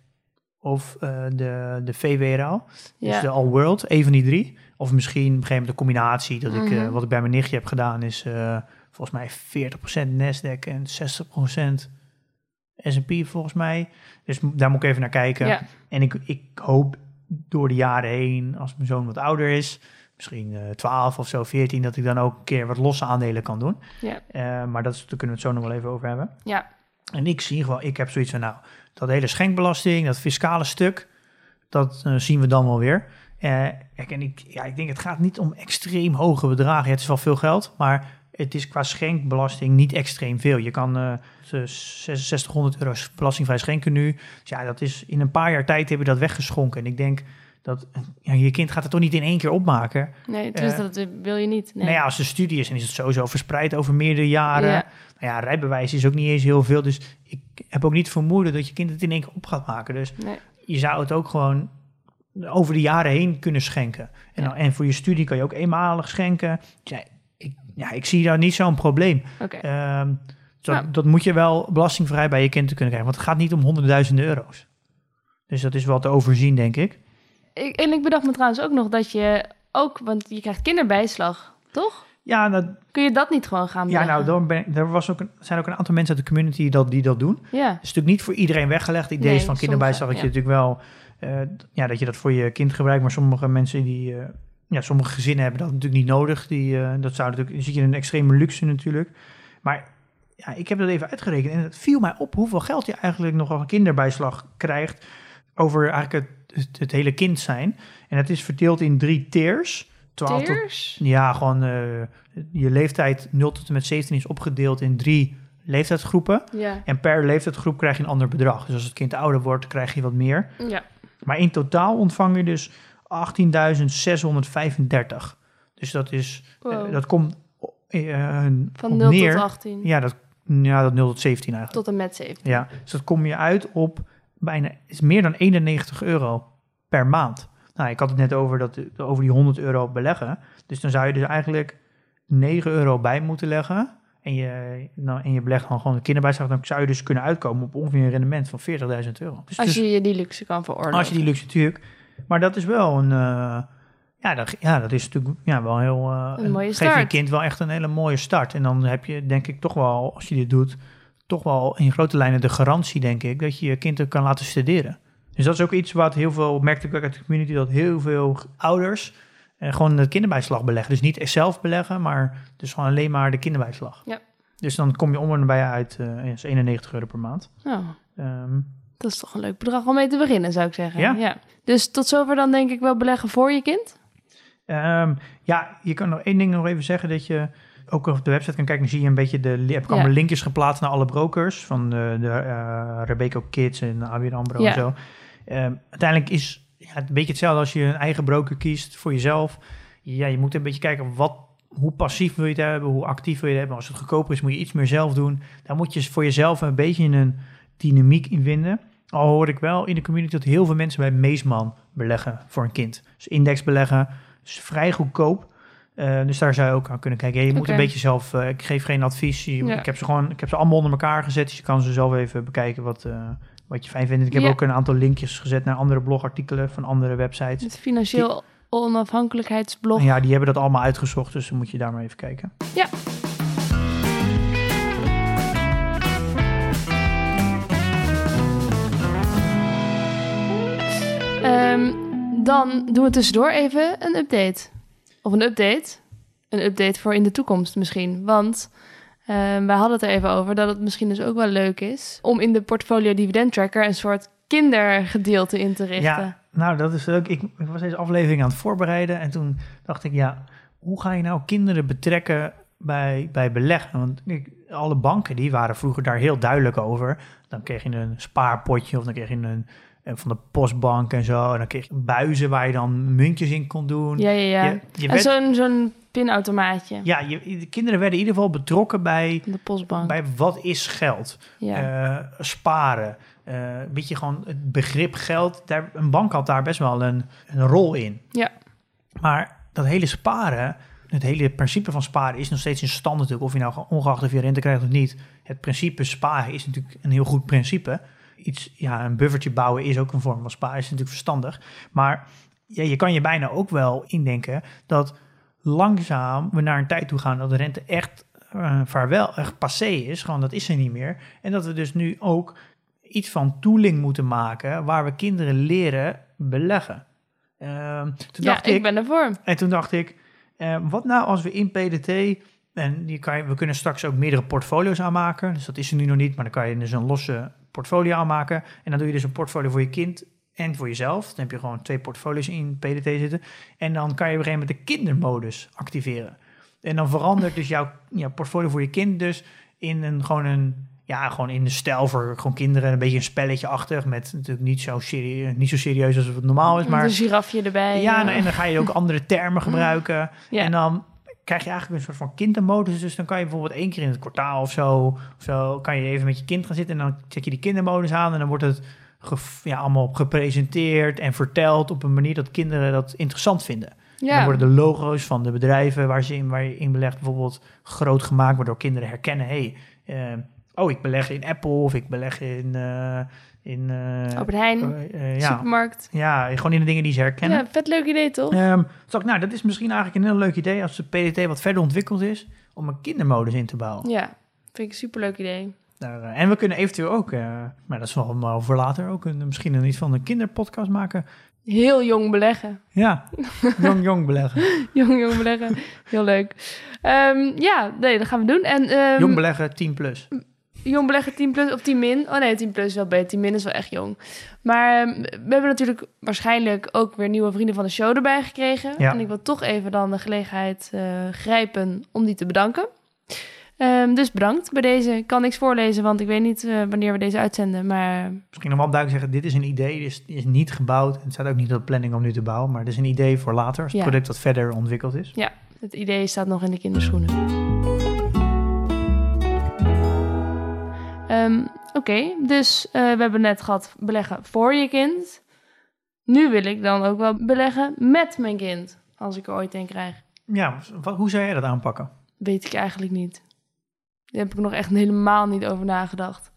of eh, de, de VWRL. Dus Ja. de All World, een van die drie. Of misschien op een gegeven moment de combinatie. Dat ik, eh, Mhm. wat ik bij mijn nichtje heb gedaan is eh, volgens mij 40% Nasdaq en 60% S&P volgens mij. Dus daar moet ik even naar kijken. Ja. En ik, ik hoop door de jaren heen, als mijn zoon wat ouder is, misschien eh 12 of zo, 14, dat ik dan ook een keer wat losse aandelen kan doen. Ja. Maar dat is, daar kunnen we het zo nog wel even over hebben. Ja. En ik zie gewoon, ik heb zoiets van, nou, dat hele schenkbelasting, dat fiscale stuk, dat eh, zien we dan wel weer. Kijk, en ik, ja, ik denk, het gaat niet om extreem hoge bedragen. Het is wel veel geld, maar het is qua schenkbelasting niet extreem veel. Je kan eh 6600 euro belastingvrij schenken nu. Dus ja, dat is in een paar jaar tijd heb je dat weggeschonken. En ik denk dat ja, je kind gaat het toch niet in één keer opmaken. Nee, dus dat wil je niet. Nee. Nou ja, als de studie is, dan is het sowieso verspreid over meerdere jaren. Ja. Nou ja, rijbewijs is ook niet eens heel veel. Dus ik heb ook niet vermoeden dat je kind het in één keer op gaat maken. Dus Nee. je zou het ook gewoon over de jaren heen kunnen schenken. En, Ja. dan, en voor je studie kan je ook eenmalig schenken. Ja, ik, ja, ik zie daar niet zo'n probleem. Oké. Ehm, dat, Nou. dat moet je wel belastingvrij bij je kind te kunnen krijgen. Want het gaat niet om honderdduizenden euro's. Dus dat is wel te overzien, denk ik. Ik, en ik bedacht me trouwens ook nog dat je ook, want je krijgt kinderbijslag, toch? Ja, dat, Kun je dat niet gewoon gaan ja nou, daar ben, er was ook een, zijn ook een aantal mensen uit de community die dat, die dat doen. Ja. Het is natuurlijk niet voor iedereen weggelegd. Het idee Nee, is van kinderbijslag dat je natuurlijk wel... eh, ja, dat je dat voor je kind gebruikt. Maar sommige mensen die... eh, ja, sommige gezinnen hebben dat natuurlijk niet nodig. Die, eh, dat zou natuurlijk... Dan zit je in een extreme luxe natuurlijk. Maar ja, ik heb dat even uitgerekend. En het viel mij op hoeveel geld je eigenlijk nog een kinderbijslag krijgt... over eigenlijk het, het, het hele kind zijn. En het is verdeeld in drie tiers. 12 tot Tears? ja, gewoon eh, je leeftijd 0 tot en met 17 is opgedeeld in drie leeftijdsgroepen. Ja. En per leeftijdsgroep krijg je een ander bedrag. Dus als het kind ouder wordt, krijg je wat meer. Ja. Maar in totaal ontvang je dus 18.635. Dus dat is, eh, dat komt eh, Van op 0 neer. tot 18. Ja, dat, ja, dat 0 tot 17 eigenlijk. Tot en met 17. Ja, dus dat kom je uit op bijna is meer dan 91 euro per maand. Nou, ik had het net over, dat, over die 100 euro beleggen. Dus dan zou je dus eigenlijk 9 euro bij moeten leggen. En je, nou, en je belegt dan gewoon de kinderbijslag. Dan zou je dus kunnen uitkomen op ongeveer een rendement van 40.000 euro. Dus, Als dus- je je die luxe kan veroorloven. als je die luxe natuurlijk. Maar dat is wel een. eh, ja, dat, ja, dat is natuurlijk ja, wel heel. eh, Een mooie Geef je start. kind wel echt een hele mooie start. En dan heb je, denk ik, toch wel, als je dit doet, toch wel in grote lijnen de garantie, denk ik, dat je je kind kan laten studeren. Dus dat is ook iets wat heel veel, merkte ik ook uit de community, dat heel veel ouders eh, gewoon de kinderbijslag beleggen. Dus niet zelf beleggen, maar dus gewoon alleen maar de kinderbijslag. Ja. Dus dan kom je om en bij uit eh, is 91 euro per maand. Nou, Ehm, dat is toch een leuk bedrag om mee te beginnen, zou ik zeggen. Ja? Dus tot zover dan denk ik wel beleggen voor je kind. Ehm, ja, je kan nog één ding nog even zeggen dat je ook op de website kan kijken. Dan zie je een beetje de heb ik allemaal Ja. linkjes geplaatst naar alle brokers van de, de eh, Rebecca Kids en ABN Ja. en zo. Ehm, uiteindelijk is ja, het een beetje hetzelfde als je een eigen broker kiest voor jezelf. Ja, je moet een beetje kijken wat, hoe passief wil je het hebben, hoe actief wil je het hebben. Als het goedkoper is, moet je iets meer zelf doen. Daar moet je voor jezelf een beetje een dynamiek in vinden. Al hoor ik wel in de community dat heel veel mensen bij Meesman beleggen voor een kind. Dus index beleggen is vrij goedkoop. Eh, dus daar zou je ook aan kunnen kijken. Ja, je moet een beetje zelf, eh, ik geef geen advies. Je- Ja. Ik heb ze gewoon, ik heb ze allemaal onder elkaar gezet. Dus je kan ze zelf even bekijken wat, eh, wat je fijn vindt. Ik heb Ja. ook een aantal linkjes gezet naar andere blogartikelen van andere websites. Het financieel onafhankelijkheidsblog. Ja, die hebben dat allemaal uitgezocht, dus dan moet je daar maar even kijken. Ja. Ehm, dan doen we tussendoor even een update. Of een update. Een update voor in de toekomst misschien. Want ehm, wij hadden het er even over dat het misschien dus ook wel leuk is... om in de portfolio dividend tracker een soort kindergedeelte in te richten. Ja, nou dat is leuk. Ik, ik was deze aflevering aan het voorbereiden en toen dacht ik, ja, hoe ga je nou kinderen betrekken bij, bij beleggen? Want ik, alle banken die waren vroeger daar heel duidelijk over. Dan kreeg je een spaarpotje of dan kreeg je een, van de postbank en zo. En dan kreeg je buizen waar je dan muntjes in kon doen. Ja, ja, ja. Je, je en zo'n zo'n pinautomaatje. ja, je, de kinderen werden in ieder geval betrokken bij, De postbank. bij wat is geld. ja. Eh, sparen. Eh weet je, gewoon het begrip geld. Daar, een bank had daar best wel een, een rol in. Ja. Maar dat hele sparen, het hele principe van sparen is nog steeds in stand natuurlijk. Of je nou ongeacht of je rente krijgt of niet. Het principe sparen is natuurlijk een heel goed principe. Iets, ja, een buffertje bouwen is ook een vorm van sparen. Is natuurlijk verstandig. Maar ja, je kan je bijna ook wel indenken dat langzaam we naar een tijd toe gaan dat de rente echt eh vaarwel, echt passé is. Gewoon, dat is er niet meer. En dat we dus nu ook iets van tooling moeten maken waar we kinderen leren beleggen. Ehm, toen ja, dacht ik, ik, ben ervoor. en toen dacht ik, eh, wat nou als we in PDT, en die kan je, we kunnen straks ook meerdere portfolio's aanmaken, dus dat is er nu nog niet, maar dan kan je dus een losse portfolio aanmaken. En dan doe je dus een portfolio voor je kind en voor jezelf. Dan heb je gewoon twee portfolio's in PDT zitten. En dan kan je op een gegeven moment de kindermodus activeren. En dan verandert dus jouw, jouw portfolio voor je kind dus in een gewoon een ja, gewoon in de stijl voor gewoon kinderen een beetje een spelletje achtig met natuurlijk niet zo, serie, niet zo serieus als het normaal is, maar een girafje erbij. ja, nou, en dan ga je ook andere termen [laughs] gebruiken. Ja. En dan krijg je eigenlijk een soort van kindermodus. Dus dan kan je bijvoorbeeld één keer in het kwartaal of zo, of zo kan je even met je kind gaan zitten. En dan zet je die kindermodus aan en dan wordt het ja, allemaal gepresenteerd en verteld op een manier dat kinderen dat interessant vinden. En dan ja. worden de logo's van de bedrijven waar, ze in, waar je in belegt bijvoorbeeld groot gemaakt, waardoor kinderen herkennen, hey, eh, oh, ik beleg in Apple of ik beleg in... eh, in eh, Albert Heijn, eh, eh, ja, supermarkt. ja, gewoon in de dingen die ze herkennen. Ja, vet leuk idee toch? Ehm dus ik, nou, dat is misschien eigenlijk een heel leuk idee als de PDT wat verder ontwikkeld is, om een kindermodus in te bouwen. Ja, vind ik een superleuk idee. Daar, en we kunnen eventueel ook, maar dat is wel maar voor later, ook een, misschien een, iets van een kinderpodcast maken. Heel jong beleggen. Ja, [laughs] jong jong beleggen. Jong, jong beleggen. Heel leuk. Ehm, ja, nee, dat gaan we doen. En, ehm, Jong beleggen 10 plus. Jong beleggen 10 plus of 10 min. Oh nee, 10 plus is wel beter. 10 min is wel echt jong. Maar ehm, we hebben natuurlijk waarschijnlijk ook weer nieuwe vrienden van de show erbij gekregen. Ja. En ik wil toch even dan de gelegenheid eh, grijpen om die te bedanken. Ehm, dus bedankt bij deze. Ik kan niks voorlezen, want ik weet niet eh, wanneer we deze uitzenden. Maar Misschien nog wel duidelijk zeggen, dit is een idee, dit is, is niet gebouwd. Het staat ook niet op de planning om nu te bouwen, maar het is een idee voor later, het Ja. product wat verder ontwikkeld is. het idee staat nog in de kinderschoenen. Ehm, Oké, dus eh, we hebben net gehad beleggen voor je kind. Nu wil ik dan ook wel beleggen met mijn kind. Als ik er ooit een krijg. Ja, hoe zou jij dat aanpakken? Weet ik eigenlijk niet. Daar heb ik nog echt helemaal niet over nagedacht.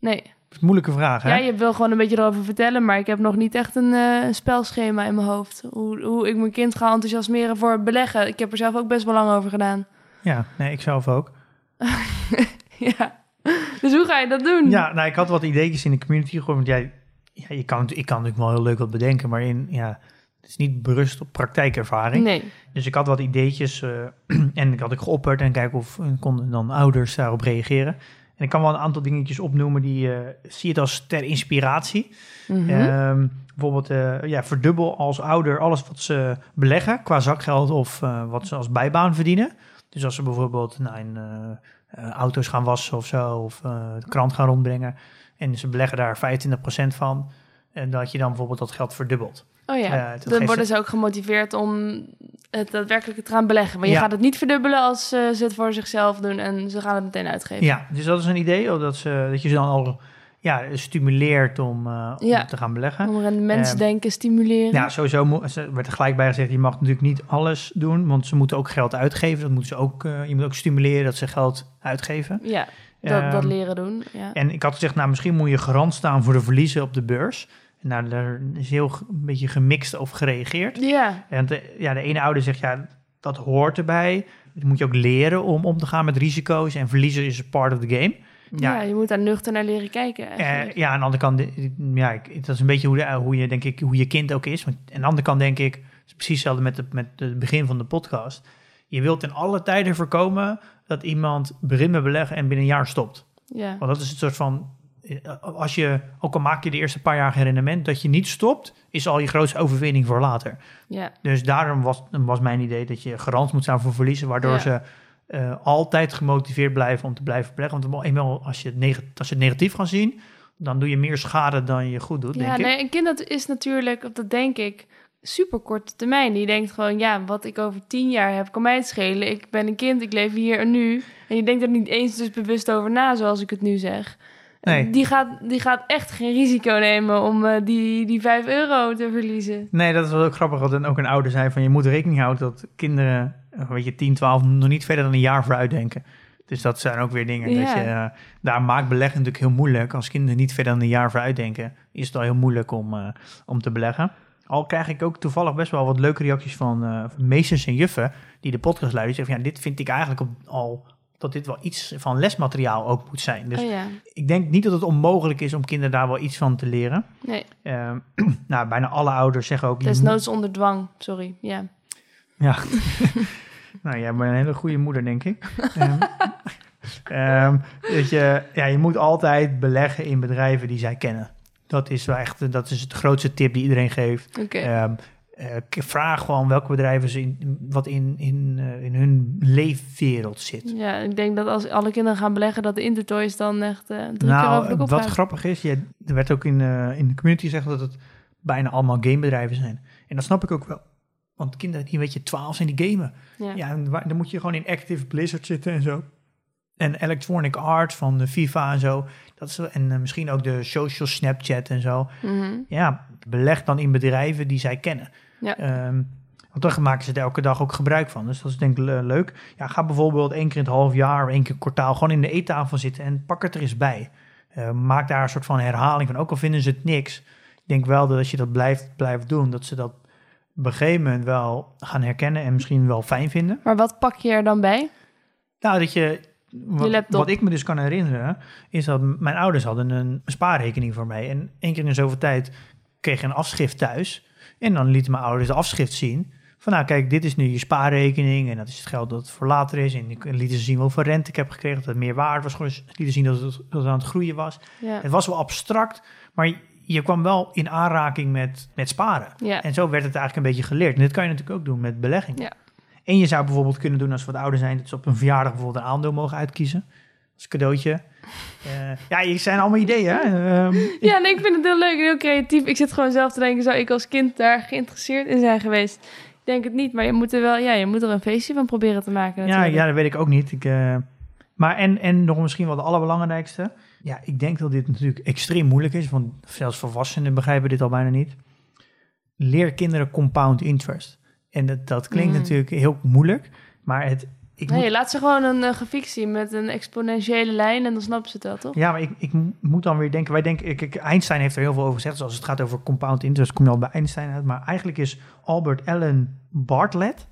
Nee. Dat is een moeilijke vraag, hè? Ja, je wil gewoon een beetje erover vertellen, maar ik heb nog niet echt een eh, een spelschema in mijn hoofd. Hoe, hoe ik mijn kind ga enthousiasmeren voor beleggen. Ik heb er zelf ook best wel lang over gedaan. Ja, nee, ik zelf ook. [laughs] ja. [laughs] Dus hoe ga je dat doen? Ja, nou, ik had wat ideetjes in de community gegooid. Want jij, ja, je kan, ik kan natuurlijk wel heel leuk wat bedenken, maar in, ja, Het is niet berust op praktijkervaring. Nee. Dus ik had wat ideetjes eh, [clears throat] en ik had ik geopperd en kijken of eh, konden dan ouders daarop reageren. En ik kan wel een aantal dingetjes opnoemen die eh, zie het als ter inspiratie. Mhm. Ehm, bijvoorbeeld ja, verdubbel als ouder alles wat ze beleggen qua zakgeld of wat ze als bijbaan verdienen. Dus als ze bijvoorbeeld nou, in, eh, eh, auto's gaan wassen of zo, of eh, de krant gaan rondbrengen en ze beleggen daar 25% van, en dat je dan bijvoorbeeld dat geld verdubbelt. Oh ja, dat dan worden ze- ook gemotiveerd om het daadwerkelijk te gaan beleggen. Maar je gaat het niet verdubbelen als ze het voor zichzelf doen en ze gaan het meteen uitgeven. Ja, dus dat is een idee, dat, ze, dat je ze dan al ja, stimuleert om, eh, om Ja. te gaan beleggen. Om rendementsdenken stimuleren. Ja, sowieso ze- werd er gelijk bij gezegd, je mag natuurlijk niet alles doen, want ze moeten ook geld uitgeven. Dat moeten ze ook, eh, je moet ook stimuleren dat ze geld uitgeven. Ja, dat, dat Ehm, leren doen. Ja. En ik had gezegd, nou misschien moet je garant staan voor de verliezen op de beurs. En nou, daar is heel een beetje gemixt over gereageerd. ja, En de, ja, de ene ouder zegt, ja, dat hoort erbij. Dat moet je ook leren om om te gaan met risico's. En verliezen is een part of the game. Ja. Ja. je moet daar nuchter naar leren kijken. Eh, ja, aan de andere kant, eh, ja, ik- dat is een beetje hoe, de, hoe je, denk ik, hoe je kind ook is. Want aan de andere kant denk ik, het is precies hetzelfde met, de, met het begin van de podcast. Je wilt in alle tijden voorkomen dat iemand begint met beleggen en binnen een jaar stopt. ja. Want dat is het soort van, eh, als je, ook al maak je de eerste paar jaar geen rendement, dat je niet stopt, is al je grootste overwinning voor later. ja. Dus daarom was, was mijn idee dat je garant moet staan voor verliezen, waardoor Ja. ze eh, altijd gemotiveerd blijven om te blijven beleggen. Want eenmaal als je, het als je het negatief gaan zien, dan doe je meer schade dan je goed doet, Ja, denk ik. nee, een kind dat is natuurlijk, of dat denk ik, super korte termijn. Die denkt gewoon, ja, wat ik over tien jaar heb, kan mij het schelen. Ik ben een kind, ik leef hier en nu. En je denkt er niet eens dus bewust over na, zoals ik het nu zeg. Nee. Die, gaat, die gaat echt geen risico nemen om eh, die, die 5 euro te verliezen. Nee, dat is wel ook grappig. Dat ook een ouder zei van je moet rekening houden dat kinderen, weet je, 10, 12, nog niet verder dan een jaar vooruit denken. Dus dat zijn ook weer dingen. Dat je, eh, daar maakt beleggen natuurlijk heel moeilijk. Als kinderen niet verder dan een jaar vooruit denken, is het al heel moeilijk om, eh, om te beleggen. Al krijg ik ook toevallig best wel wat leuke reacties van eh, meesters en juffen die de podcast luisteren. Die zeggen van ja, dit vind ik eigenlijk op- al dat dit wel iets van lesmateriaal ook moet zijn. Dus oh ja, ik denk niet dat het onmogelijk is om kinderen daar wel iets van te leren. nee. Ehm, [clears throat] nou, bijna alle ouders zeggen ook... moet- Desnoods onder dwang, sorry. Ja. Ja. [laughs] nou, jij bent een hele goede moeder, denk ik. Ehm, dat je, ja, je moet altijd beleggen in bedrijven die zij kennen. Dat is wel echt, dat is het grootste tip die iedereen geeft. Oké. Ehm, eh, vraag gewoon welke bedrijven ze in, wat in, in, eh, in hun leefwereld zit. Ja, ik denk dat als alle kinderen gaan beleggen, dat de Intertoys dan echt eh drie keer Nou, over de kop wat grappig is, je, er werd ook in, in de community gezegd dat het bijna allemaal gamebedrijven zijn. En dat snap ik ook wel. Want kinderen die, weet je, 12 zijn die gamen. Ja. Ja, en waar- dan moet je gewoon in Active Blizzard zitten en zo. En Electronic Arts van de FIFA en zo. Dat is, en eh, misschien ook de social Snapchat en zo. Mhm. Ja, beleg dan in bedrijven die zij kennen. Ja. Ehm, want dan maken ze er elke dag ook gebruik van. Dus dat is denk ik le- leuk. Ja, ga bijvoorbeeld één keer in het half jaar of één keer kwartaal gewoon in de eettafel zitten en pak het er eens bij. Eh, maak daar een soort van herhaling van. Ook al vinden ze het niks. Ik denk wel dat als je dat blijft, blijft doen, dat ze dat op een gegeven moment wel gaan herkennen en misschien wel fijn vinden. Maar wat pak je er dan bij? Nou, dat je. Wat, ik me dus kan herinneren, is dat mijn ouders hadden een spaarrekening voor mij. En één keer in zoveel tijd kreeg een afschrift thuis. En dan lieten mijn ouders de afschrift zien. Van nou, kijk, dit is nu je spaarrekening. En dat is het geld dat voor later is. En ik lieten ze zien hoeveel rente ik heb gekregen. Dat het meer waard was. Gewoon, ze lieten zien dat het, dat het aan het groeien was. Ja. Het was wel abstract, maar je, kwam wel in aanraking met, met sparen. Ja. En zo werd het eigenlijk een beetje geleerd. En dit kan je natuurlijk ook doen met beleggingen. Ja. En je zou bijvoorbeeld kunnen doen als we wat ouder zijn, dat ze op een verjaardag bijvoorbeeld een aandeel mogen uitkiezen. Als cadeautje. [laughs] Eh, ja, je zijn allemaal ideeën. Hè? Ehm, [laughs] Ja, nee, ik vind het heel leuk en heel creatief. Ik zit gewoon zelf te denken, zou ik als kind daar geïnteresseerd in zijn geweest? Ik denk het niet, maar je moet er wel, ja, je moet er een feestje van proberen te maken ja, natuurlijk. ja, dat weet ik ook niet. Ik, eh, maar en, en nog misschien wel de allerbelangrijkste. Ja, ik denk dat dit natuurlijk extreem moeilijk is, want zelfs volwassenen begrijpen dit al bijna niet. Leer kinderen compound interest. En dat, dat klinkt Mm. natuurlijk heel moeilijk, maar het... Ik Nee, moet, laat ze gewoon een uh, grafiek zien met een exponentiële lijn en dan snappen ze het wel, toch? ja, maar ik, ik moet dan weer denken... Wij denken ik, ik- Einstein heeft er heel veel over gezegd. Dus als het gaat over compound interest, kom je al bij Einstein uit. Maar eigenlijk is Albert Allen Bartlett...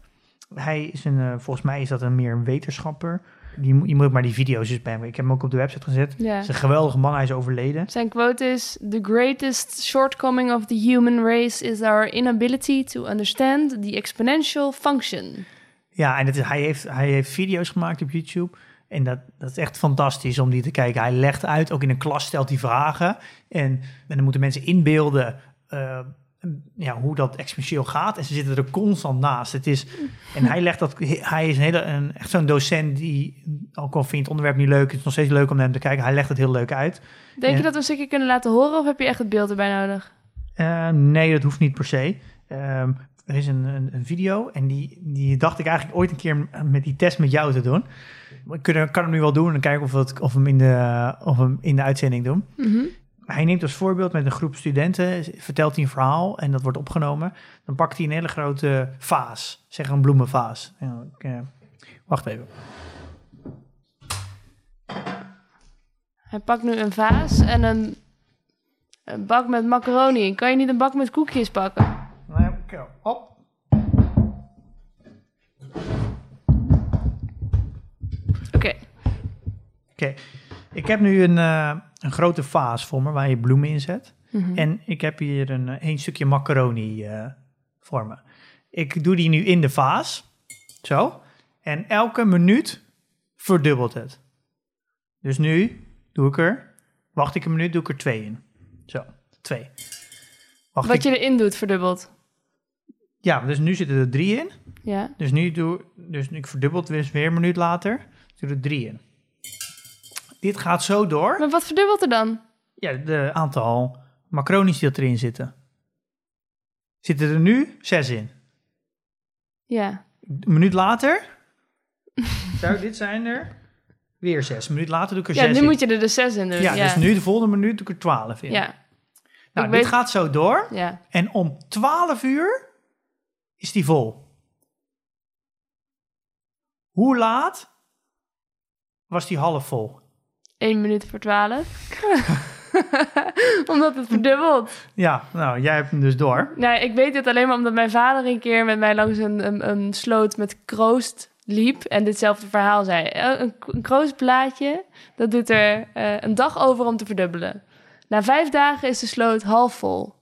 Hij is een, eh, volgens mij is dat een meer een wetenschapper. Die, moet- je moet maar die video's eens bij me. Ik heb hem ook op de website gezet. Ja. Het is een geweldige man, hij is overleden. Zijn quote is: The greatest shortcoming of the human race is our inability to understand the exponential function. Ja, en het is, hij, heeft, hij heeft video's gemaakt op YouTube. En dat, dat is echt fantastisch om die te kijken. Hij legt uit, ook in een klas stelt hij vragen. En, en dan moeten mensen inbeelden eh, ja, hoe dat exponentieel gaat. En ze zitten er constant naast. Het is, en hij legt dat, hij is een hele, een, echt zo'n docent die, ook al vindt het onderwerp niet leuk, het is nog steeds leuk om naar hem te kijken. Hij legt het heel leuk uit. Denk je dat we een stukje kunnen laten horen of heb je echt het beeld erbij nodig? Eh, nee, dat hoeft niet per se. Ehm, er is een, een, een video en die, die dacht ik eigenlijk ooit een keer met die test met jou te doen. Ik kan, hem nu wel doen en kijken of, we het, of, hem in de, of hem in de uitzending doen. Mhm. Hij neemt als voorbeeld met een groep studenten, vertelt hij een verhaal en dat wordt opgenomen. Dan pakt hij een hele grote vaas, zeg een bloemenvaas. Ja, ik, eh, wacht even. Hij pakt nu een vaas en een, een bak met macaroni. Kan je niet een bak met koekjes pakken? Nee, oké, Hop. Oké, Oké, ik heb nu een, eh, een grote vaas voor me waar je bloemen in zet. Mhm. En ik heb hier een, eh, een stukje macaroni eh, voor me. Ik doe die nu in de vaas. Zo. En elke minuut verdubbelt het. Dus nu doe ik er, wacht ik een minuut, doe ik er twee in. Zo, twee. Wacht wat ik, je erin doet verdubbelt. Ja, dus nu zitten er drie in. Ja. Dus nu doe dus ik verdubbel het dus weer een minuut later. Doe er drie in. Dit gaat zo door. Maar wat verdubbelt er dan? Ja, de aantal macaronis die erin zitten. Zitten er nu zes in. Ja. Een minuut later. [laughs] Zou dit zijn er? Weer zes. Een minuut later doe ik er Ja, zes nu in. moet je er dus zes in doen. ja, Ja, dus nu de volgende minuut doe ik er twaalf in. Ja, nou, ik dit weet- gaat zo door. ja. En om 12 uur is die vol. Hoe laat was die half vol? Eén minuut voor twaalf. [laughs] Omdat het verdubbelt. Ja, nou, jij hebt hem dus door. Nou, ik weet dit alleen maar omdat mijn vader een keer met mij langs een, een, een sloot met kroost liep en ditzelfde verhaal zei. Eh, Een, een kroostblaadje, dat doet er eh, een dag over om te verdubbelen. Na vijf dagen is de sloot half vol.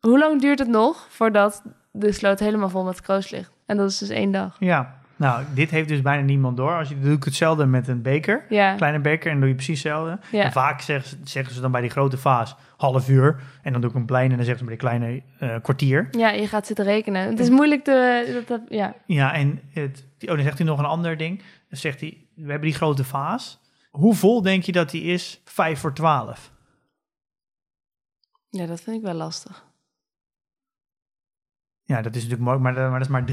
Hoe lang duurt het nog voordat de sloot helemaal vol met kroost ligt? En dat is dus één dag. Ja, nou, dit heeft dus bijna niemand door. Als je dan doe ik hetzelfde met een beker. Ja, Kleine beker en doe je precies hetzelfde. Ja. En vaak zeggen, ze- zeggen ze dan bij die grote vaas half uur. En dan doe ik een kleine en dan zeggen ze bij die kleine eh, kwartier. ja je gaat zitten rekenen. Het is moeilijk te... Dat, dat- ja. Ja, en het, oh, dan zegt hij nog een ander ding. Dan zegt hij, we hebben die grote vaas. Hoe vol denk je dat die is? Vijf voor twaalf. ja, dat vind ik wel lastig. Ja, dat is natuurlijk mooi, maar, maar dat is maar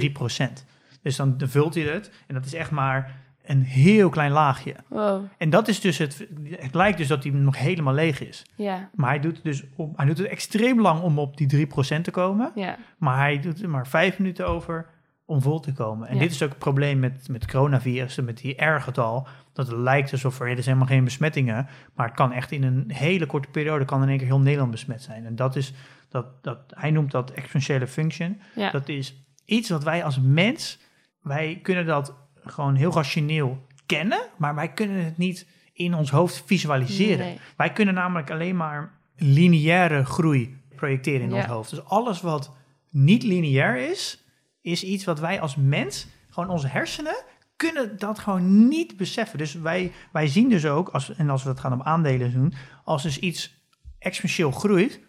3%. Dus dan vult hij het en dat is echt maar een heel klein laagje. Wow, En dat is dus het, het lijkt dus dat hij nog helemaal leeg is. ja, Maar hij doet, het dus om, hij doet het extreem lang om op die 3% te komen. ja. Maar hij doet er maar vijf minuten over om vol te komen. En Ja. dit is ook het probleem met, met coronavirussen, met die R-getal. Dat het lijkt alsof er, er zijn helemaal geen besmettingen. Maar het kan echt in een hele korte periode, kan in één keer heel Nederland besmet zijn. En dat is, dat, dat, hij noemt dat exponentiële function. ja. Dat is iets wat wij als mens, wij kunnen dat gewoon heel rationeel kennen. Maar wij kunnen het niet in ons hoofd visualiseren. Nee. Wij kunnen namelijk alleen maar lineaire groei projecteren in Ja. ons hoofd. Dus alles wat niet lineair is, is iets wat wij als mens, gewoon onze hersenen, kunnen dat gewoon niet beseffen. Dus wij, wij zien dus ook, als, en als we het gaan op aandelen doen, als dus iets exponentieel groeit,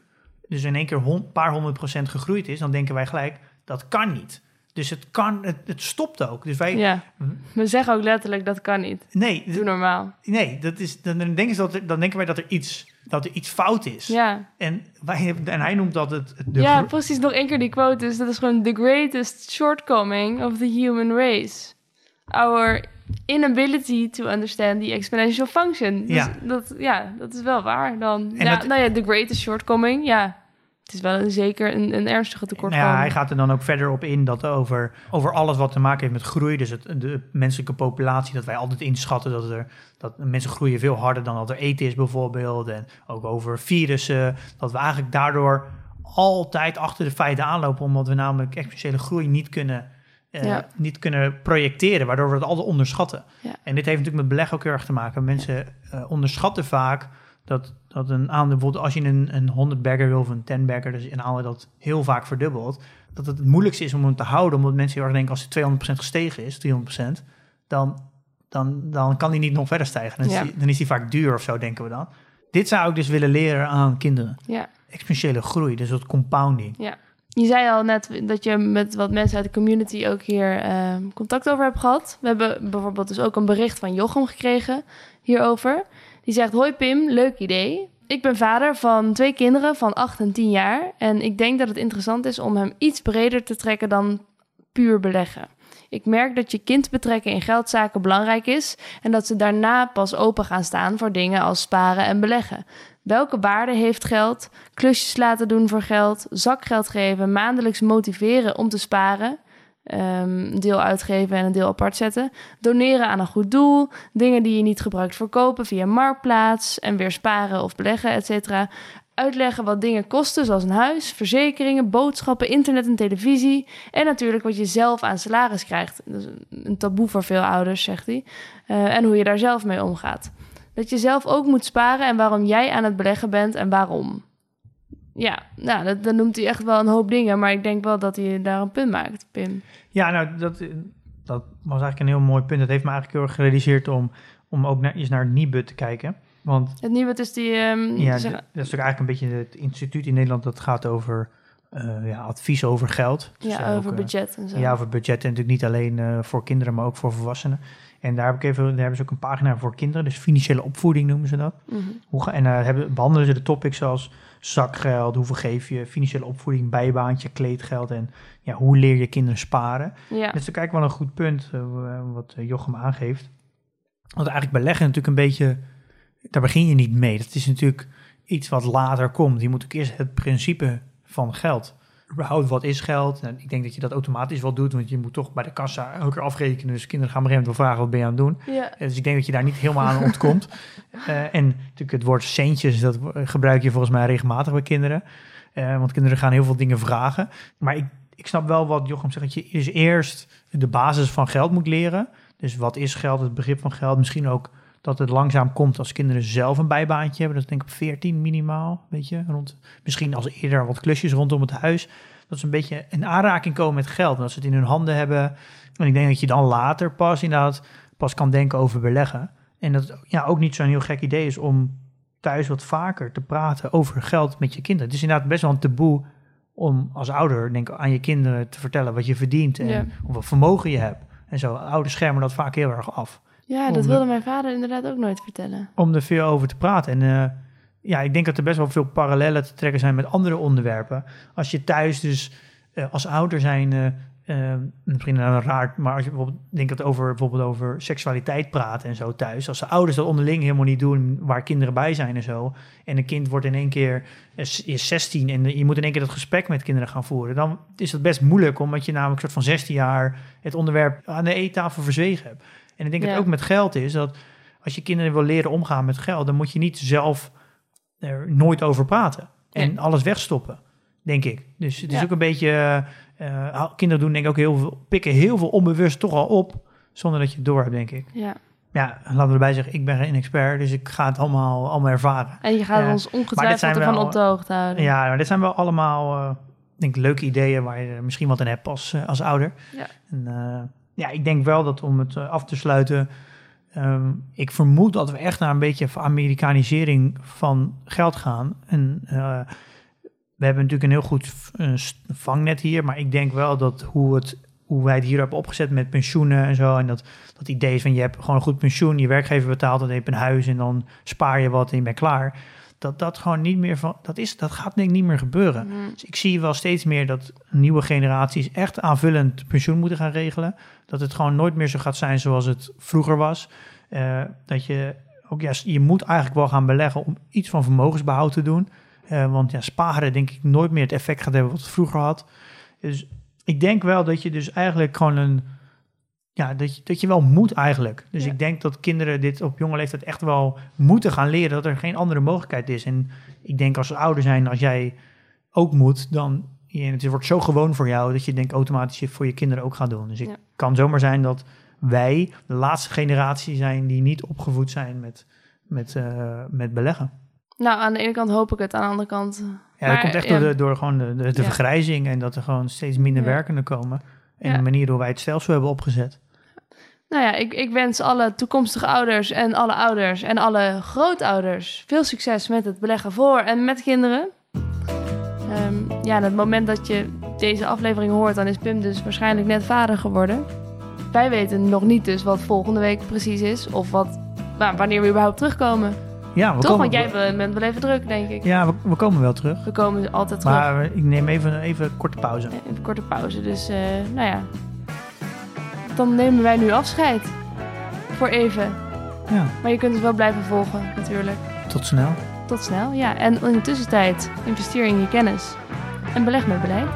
dus in één keer een paar honderd procent gegroeid is, dan denken wij gelijk, dat kan niet. Dus het kan, het, het stopt ook. Dus wij, Ja, we zeggen ook letterlijk dat kan niet. nee, Doe normaal. nee, dat is, dan, denken ze dat er, dan denken wij dat er iets, dat er iets fout is. Ja, En, wij, en hij noemt dat het, de ja precies. Nog één keer die quote. Dus dat is gewoon the greatest shortcoming of the human race. Our inability to understand the exponential function. Dus Ja. Dat, ja, dat is wel waar dan. En ja, dat- nou ja, the greatest shortcoming. Ja, het is wel een, zeker een, een ernstige tekortkoming. ja, hij gaat er dan ook verder op in dat over, over alles wat te maken heeft met groei. Dus het, de menselijke populatie, dat wij altijd inschatten dat, er, dat mensen groeien veel harder dan dat er eten is bijvoorbeeld. En ook over virussen, dat we eigenlijk daardoor altijd achter de feiten aanlopen. Omdat we namelijk exponentiële groei niet kunnen eh, Ja. niet kunnen projecteren, waardoor we het altijd onderschatten. Ja. En dit heeft natuurlijk met beleggen ook heel erg te maken. Mensen eh, onderschatten vaak dat, dat een aandeel, bijvoorbeeld als je een, een 100 bagger wil of een 10 bagger, dus een aandeel dat heel vaak verdubbelt, dat het het moeilijkste is om hem te houden, omdat mensen heel erg denken als hij 200% gestegen is, 300%, dan, dan, dan kan hij niet nog verder stijgen. Dan is, Ja. hij, dan is hij vaak duur of zo, denken we dan. Dit zou ik dus willen leren aan kinderen. Ja. Exponentiële groei, dus dat compounding. Je zei al net dat je met wat mensen uit de community ook hier eh, contact over hebt gehad. We hebben bijvoorbeeld dus ook een bericht van Jochem gekregen hierover. Die zegt, hoi Pim, leuk idee. Ik ben vader van twee kinderen van 8 en 10 jaar. En ik denk dat het interessant is om hem iets breder te trekken dan puur beleggen. Ik merk dat je kind betrekken in geldzaken belangrijk is en dat ze daarna pas open gaan staan voor dingen als sparen en beleggen. Welke waarde heeft geld? Klusjes laten doen voor geld, zakgeld geven, maandelijks motiveren om te sparen, een deel uitgeven en een deel apart zetten, doneren aan een goed doel, dingen die je niet gebruikt verkopen via marktplaats en weer sparen of beleggen, etc. Uitleggen wat dingen kosten, zoals een huis, verzekeringen, boodschappen, internet en televisie. En natuurlijk wat je zelf aan salaris krijgt. Dat is een taboe voor veel ouders, zegt hij. Eh, en hoe je daar zelf mee omgaat. Dat je zelf ook moet sparen en waarom jij aan het beleggen bent en waarom. Ja, nou, dat, dan noemt hij echt wel een hoop dingen, maar ik denk wel dat hij daar een punt maakt, Pim. Ja, nou, dat, dat was eigenlijk een heel mooi punt. Dat heeft me eigenlijk heel erg gerealiseerd om, om ook naar, eens naar Nibud te kijken. Want Het nieuwe is die... ehm, ja, dat is ook eigenlijk een beetje het instituut in Nederland dat gaat over eh, ja, advies over geld. Dus, ja, over ook, eh, budget en zo. Ja, over budget en natuurlijk niet alleen eh, voor kinderen, maar ook voor volwassenen. En daar, heb ik even, daar hebben ze ook een pagina voor kinderen, dus financiële opvoeding noemen ze dat. Mhm. Hoe en daar hebben, behandelen ze de topics zoals zakgeld, hoeveel geef je, financiële opvoeding, bijbaantje, kleedgeld en ja, hoe leer je kinderen sparen. ja. Dat is kijk wel een goed punt eh, wat eh, Jochem aangeeft. Want eigenlijk beleggen natuurlijk een beetje, daar begin je niet mee. Dat is natuurlijk iets wat later komt. Je moet ook eerst het principe van geld. Überhaupt, wat is geld? En ik denk dat je dat automatisch wel doet, want je moet toch bij de kassa elke keer afrekenen. Dus kinderen gaan op een gegeven moment wel vragen, wat ben je aan het doen? ja. Dus ik denk dat je daar niet helemaal aan ontkomt. [laughs] Eh, en natuurlijk het woord centjes, dat gebruik je volgens mij regelmatig bij kinderen. Eh, want kinderen gaan heel veel dingen vragen. Maar ik, ik snap wel wat Jochem zegt, dat je dus eerst de basis van geld moet leren. Dus wat is geld, het begrip van geld. Misschien ook dat het langzaam komt als kinderen zelf een bijbaantje hebben. Dat is denk ik op 14 minimaal, weet je. Rond, misschien als eerder wat klusjes rondom het huis. Dat ze een beetje in aanraking komen met geld. En dat ze het in hun handen hebben. En ik denk dat je dan later pas inderdaad pas kan denken over beleggen. En dat het ja, ook niet zo'n heel gek idee is om thuis wat vaker te praten over geld met je kinderen. Het is inderdaad best wel een taboe om als ouder denk, aan je kinderen te vertellen wat je verdient en Ja. hoeveel vermogen je hebt. En zo, ouders schermen dat vaak heel erg af. Ja, dat wilde mijn vader inderdaad ook nooit vertellen. Om er veel over te praten. En eh, ja, ik denk dat er best wel veel parallellen te trekken zijn met andere onderwerpen. Als je thuis dus eh, als ouder zijn, eh, misschien nou raar, maar als je bijvoorbeeld denkt dat over bijvoorbeeld over seksualiteit praten en zo thuis, als de ouders dat onderling helemaal niet doen, waar kinderen bij zijn en zo, en een kind wordt in één keer is, is 16 en je moet in één keer dat gesprek met kinderen gaan voeren, dan is het best moeilijk omdat je namelijk een soort van 16 jaar het onderwerp aan de eettafel verzwegen hebt. En ik denk dat het ook met geld is dat als je kinderen wil leren omgaan met geld, dan moet je niet zelf er nooit over praten en Nee. alles wegstoppen, denk ik. Dus het is Ja. ook een beetje, eh, eh, kinderen doen denk ik ook heel veel, pikken heel veel onbewust toch al op, zonder dat je het door hebt, denk ik. Ja. Ja, laten we erbij zeggen, ik ben geen expert, dus ik ga het allemaal, allemaal ervaren. En je gaat Ja. ons ongetwijfeld ervan op de hoogte houden. Ja, maar dit zijn wel allemaal, eh, denk leuke ideeën waar je misschien wat aan hebt als, eh, als ouder. Ja. En, eh, ja, ik denk wel dat om het eh, af te sluiten, ehm, ik vermoed dat we echt naar een beetje Amerikanisering van geld gaan. En eh, we hebben natuurlijk een heel goed vangnet hier, maar ik denk wel dat hoe, het, hoe wij het hier hebben opgezet met pensioenen en zo, en dat, dat idee is van je hebt gewoon een goed pensioen, je werkgever betaalt, heb je een huis en dan spaar je wat en je bent klaar. Dat dat gewoon niet meer van, dat, is, dat gaat denk ik niet meer gebeuren. Mhm. Dus ik zie wel steeds meer dat nieuwe generaties echt aanvullend pensioen moeten gaan regelen. Dat het gewoon nooit meer zo gaat zijn zoals het vroeger was. Eh, dat je ook, ja, je moet eigenlijk wel gaan beleggen om iets van vermogensbehoud te doen. Eh, want ja, sparen denk ik nooit meer het effect gaat hebben wat het vroeger had. Dus ik denk wel dat je dus eigenlijk gewoon een, ja, dat je, dat je wel moet eigenlijk. Dus Ja. ik denk dat kinderen dit op jonge leeftijd echt wel moeten gaan leren dat er geen andere mogelijkheid is. En ik denk als ouder zijn, als jij ook moet, dan je, het wordt zo gewoon voor jou dat je denkt automatisch je voor je kinderen ook gaat doen. Dus het Ja. kan zomaar zijn dat wij de laatste generatie zijn die niet opgevoed zijn met, met, eh, met beleggen. Nou, aan de ene kant hoop ik het, aan de andere kant... Ja, Maar, dat komt echt door, de, door gewoon de, de, vergrijzing en dat er gewoon steeds minder werkenden komen. En de manier hoe wij het stelsel hebben opgezet. Nou ja, ik, ik wens alle toekomstige ouders en alle ouders en alle grootouders veel succes met het beleggen voor en met kinderen. Ehm, ja, en het moment dat je deze aflevering hoort, dan is Pim dus waarschijnlijk net vader geworden. Wij weten nog niet dus wat volgende week precies is of wat, nou, wanneer we überhaupt terugkomen. Ja, we Toch? komen, Want jij bent wel even druk, denk ik. Ja, we, we komen wel terug. We komen altijd terug. Maar ik neem even, even een korte pauze. Even een korte pauze. Dus, eh, nou ja. Dan nemen wij nu afscheid. Voor even. Ja, Maar je kunt het wel blijven volgen, natuurlijk. tot snel. Tot snel, ja. En in de tussentijd investeer in je kennis. En beleg met beleid.